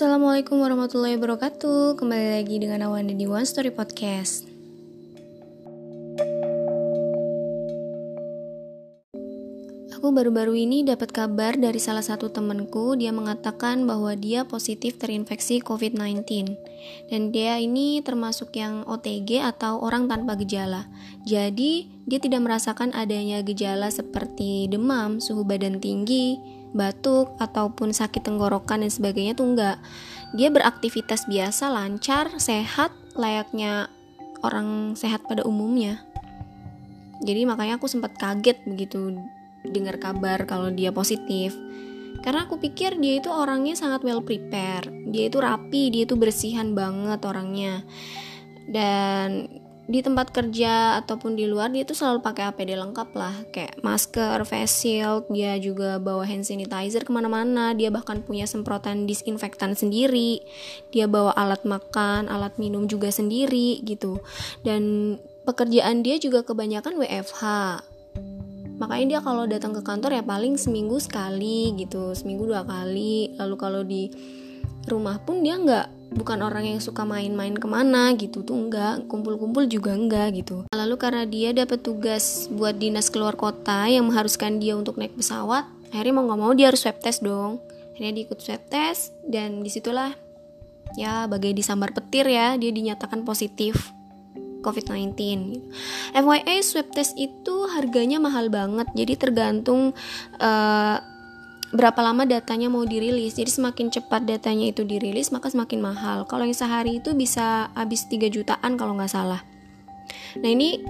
Assalamualaikum warahmatullahi wabarakatuh. Kembali lagi dengan Awanda di One Story Podcast. Aku baru-baru ini dapat kabar dari salah satu temenku Dia mengatakan bahwa dia positif terinfeksi COVID-19 Dan dia ini termasuk yang OTG atau orang tanpa gejala. Jadi dia tidak merasakan adanya gejala seperti demam, suhu badan tinggi, batuk ataupun sakit tenggorokan dan sebagainya tuh enggak. Dia beraktivitas biasa, lancar, sehat, layaknya orang sehat pada umumnya. Jadi makanya aku sempat kaget begitu dengar kabar kalau dia positif. Karena aku pikir dia itu orangnya sangat well prepare. Dia itu rapi, dia itu bersihan banget orangnya. Dan di tempat kerja ataupun di luar dia tuh selalu pakai APD lengkap lah. Kayak masker, face shield, dia juga bawa hand sanitizer ke mana-mana, dia bahkan punya semprotan disinfektan sendiri, dia bawa alat makan, alat minum juga sendiri gitu, dan pekerjaan dia juga kebanyakan WFH, makanya dia kalau datang ke kantor ya paling seminggu sekali gitu, seminggu dua kali, lalu kalau di rumah pun dia nggak bukan orang yang suka main-main ke mana gitu tuh enggak kumpul-kumpul juga enggak gitu. Lalu karena dia dapat tugas buat dinas keluar kota yang mengharuskan dia untuk naik pesawat akhirnya mau nggak mau dia harus swab test dong. Akhirnya dia ikut swab test dan di situlah ya bagai disambar petir ya dia dinyatakan positif COVID-19 FYI swab test itu harganya mahal banget jadi tergantung uh, berapa lama datanya mau dirilis. Jadi semakin cepat datanya itu dirilis maka semakin mahal. Kalau yang sehari itu bisa habis 3 jutaan kalau nggak salah. Nah ini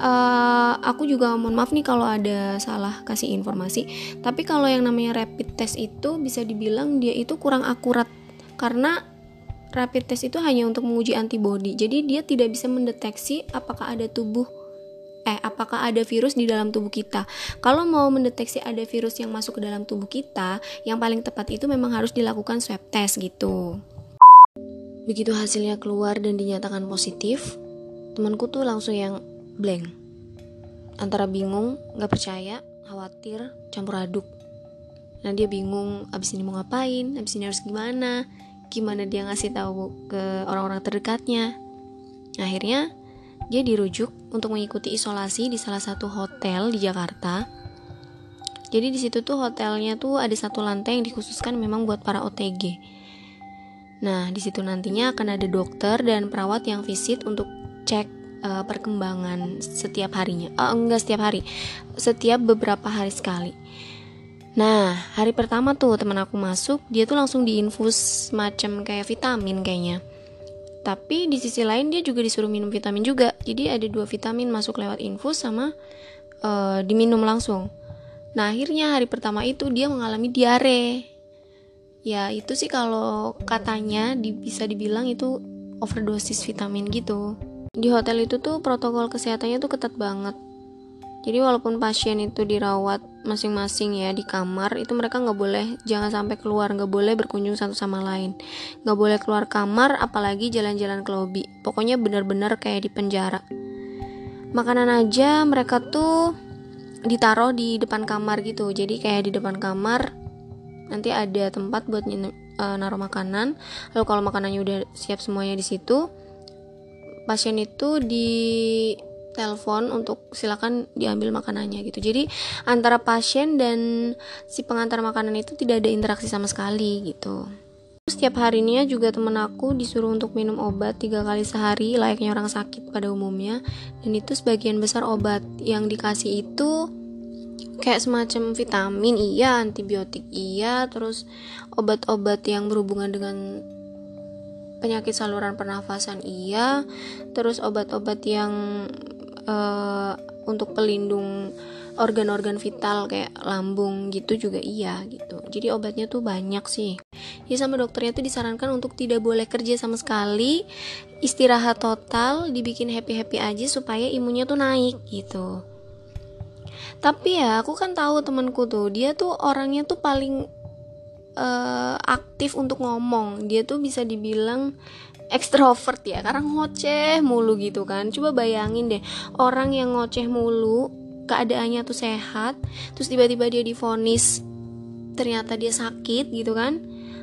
uh, aku juga mohon maaf nih kalau ada salah kasih informasi. Tapi kalau yang namanya rapid test itu bisa dibilang dia itu kurang akurat. Karena rapid test itu hanya untuk menguji antibody. Jadi dia tidak bisa mendeteksi apakah ada tubuh eh apakah ada virus di dalam tubuh kita. Kalau mau mendeteksi ada virus yang masuk ke dalam tubuh kita, yang paling tepat itu memang harus dilakukan swab test gitu. Begitu hasilnya keluar dan dinyatakan positif, temanku tuh langsung yang blank. Antara bingung, gak percaya, khawatir, campur aduk. Nah dia bingung abis ini mau ngapain, abis ini harus gimana, gimana dia ngasih tahu ke orang-orang terdekatnya. Akhirnya dia dirujuk untuk mengikuti isolasi di salah satu hotel di Jakarta. Jadi di situ tuh hotelnya tuh ada satu lantai yang dikhususkan memang buat para OTG. Nah, di situ nantinya akan ada dokter dan perawat yang visit untuk cek uh, perkembangan setiap harinya. Uh, enggak setiap hari, setiap beberapa hari sekali. Nah, hari pertama tuh teman aku masuk, dia tuh langsung diinfus macam kayak vitamin kayaknya tapi di sisi lain dia juga disuruh minum vitamin juga. Jadi ada dua vitamin masuk lewat infus sama uh, diminum langsung. Nah akhirnya hari pertama itu dia mengalami diare. Ya itu sih kalau katanya di, bisa dibilang itu overdosis vitamin gitu. Di hotel itu tuh protokol kesehatannya tuh ketat banget jadi walaupun pasien itu dirawat masing-masing ya di kamar, itu mereka nggak boleh jangan sampai keluar, nggak boleh berkunjung satu sama lain, nggak boleh keluar kamar, apalagi jalan-jalan ke lobby. Pokoknya benar-benar kayak di penjara. Makanan aja mereka tuh ditaruh di depan kamar gitu, jadi kayak di depan kamar nanti ada tempat buat uh, naruh makanan. Lalu kalau makanannya udah siap semuanya di situ, pasien itu di telepon untuk silakan diambil makanannya gitu. Jadi antara pasien dan si pengantar makanan itu tidak ada interaksi sama sekali gitu. Setiap harinya juga temen aku disuruh untuk minum obat tiga kali sehari layaknya orang sakit pada umumnya dan itu sebagian besar obat yang dikasih itu kayak semacam vitamin iya, antibiotik iya, terus obat-obat yang berhubungan dengan penyakit saluran pernafasan iya, terus obat-obat yang uh, untuk pelindung organ-organ vital kayak lambung gitu juga iya gitu. Jadi obatnya tuh banyak sih. Ya sama dokternya tuh disarankan untuk tidak boleh kerja sama sekali istirahat total dibikin happy-happy aja supaya imunnya tuh naik gitu. Tapi ya aku kan tahu temanku tuh dia tuh orangnya tuh paling uh, aktif untuk ngomong. Dia tuh bisa dibilang ekstrovert ya karena ngoceh mulu gitu kan. Coba bayangin deh orang yang ngoceh mulu keadaannya tuh sehat terus tiba-tiba dia difonis ternyata dia sakit gitu kan.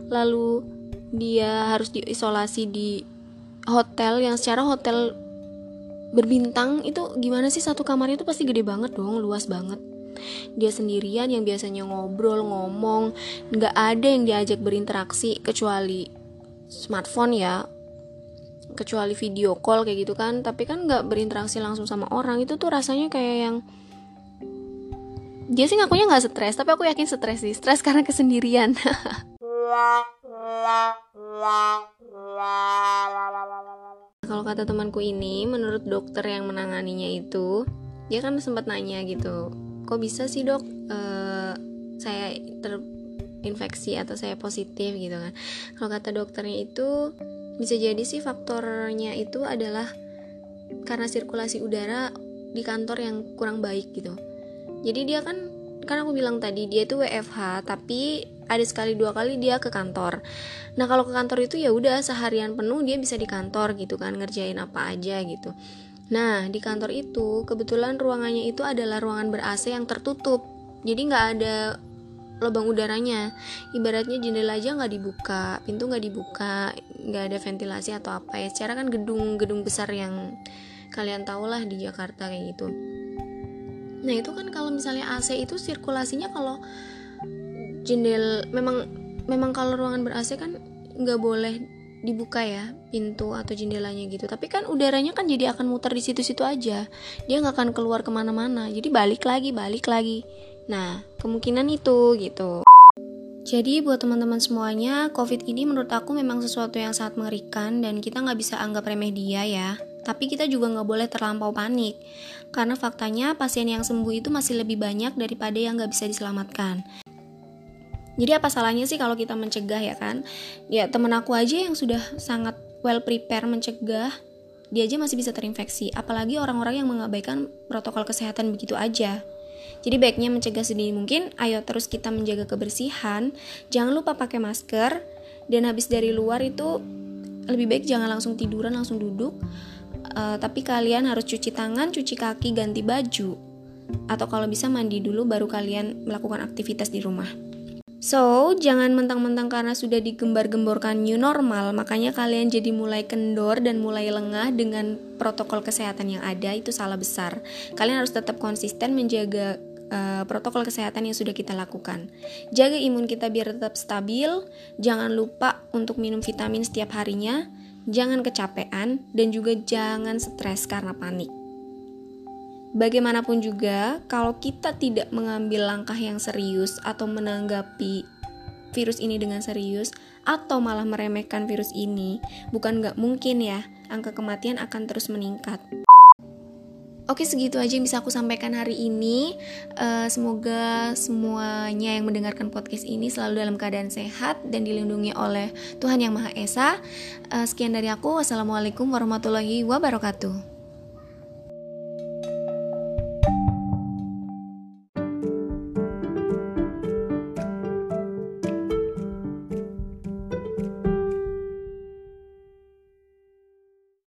Lalu dia harus diisolasi di hotel yang secara hotel berbintang itu gimana sih? Satu kamarnya itu pasti gede banget dong luas banget. Dia sendirian yang biasanya ngobrol ngomong nggak ada yang diajak berinteraksi kecuali smartphone ya kecuali video call kayak gitu kan tapi kan nggak berinteraksi langsung sama orang itu tuh rasanya kayak yang dia sih ngakunya nggak stres tapi aku yakin stres sih stres karena kesendirian. Kalau kata temanku ini menurut dokter yang menanganinya itu dia kan sempat nanya gitu kok bisa sih dok uh, saya terinfeksi atau saya positif? gitu kan. Kalau kata dokternya itu bisa jadi sih faktornya itu adalah karena sirkulasi udara di kantor yang kurang baik gitu. Jadi dia kan kan aku bilang tadi dia itu WFH tapi ada sekali dua kali dia ke kantor. Nah kalau ke kantor itu ya udah seharian penuh dia bisa di kantor gitu kan ngerjain apa aja gitu. Nah di kantor itu kebetulan ruangannya itu adalah ruangan ber AC yang tertutup. Jadi nggak ada lubang udaranya. Ibaratnya jendela aja nggak dibuka pintu nggak dibuka nggak ada ventilasi atau apa ya. Secara kan gedung-gedung besar yang kalian tau lah di Jakarta kayak gitu. Nah itu kan kalau misalnya AC itu sirkulasinya kalau jendel memang memang kalau ruangan ber AC kan nggak boleh dibuka ya pintu atau jendelanya gitu. Tapi kan udaranya kan jadi akan muter di situ-situ aja. Dia nggak akan keluar ke mana-mana. Jadi balik lagi balik lagi nah kemungkinan itu gitu jadi buat teman-teman semuanya, COVID ini menurut aku memang sesuatu yang sangat mengerikan dan kita nggak bisa anggap remeh dia ya. Tapi kita juga nggak boleh terlampau panik, karena faktanya pasien yang sembuh itu masih lebih banyak daripada yang nggak bisa diselamatkan. Jadi apa salahnya sih kalau kita mencegah ya kan? Ya temen aku aja yang sudah sangat well prepare mencegah, dia aja masih bisa terinfeksi. Apalagi orang-orang yang mengabaikan protokol kesehatan begitu aja. Jadi baiknya mencegah sedini mungkin, ayo terus kita menjaga kebersihan, jangan lupa pakai masker, dan habis dari luar itu lebih baik jangan langsung tiduran, langsung duduk, uh, tapi kalian harus cuci tangan, cuci kaki, ganti baju, atau kalau bisa mandi dulu baru kalian melakukan aktivitas di rumah. So, jangan mentang-mentang karena sudah digembar-gemborkan new normal, makanya kalian jadi mulai kendor dan mulai lengah dengan protokol kesehatan yang ada, itu salah besar. Kalian harus tetap konsisten menjaga uh, protokol kesehatan yang sudah kita lakukan. Jaga imun kita biar tetap stabil, jangan lupa untuk minum vitamin setiap harinya, jangan kecapean, dan juga jangan stres karena panik. Bagaimanapun juga, kalau kita tidak mengambil langkah yang serius atau menanggapi virus ini dengan serius, atau malah meremehkan virus ini, bukan nggak mungkin ya, angka kematian akan terus meningkat. Oke segitu aja yang bisa aku sampaikan hari ini. Uh, semoga semuanya yang mendengarkan podcast ini selalu dalam keadaan sehat dan dilindungi oleh Tuhan Yang Maha Esa. Uh, sekian dari aku. Wassalamualaikum warahmatullahi wabarakatuh.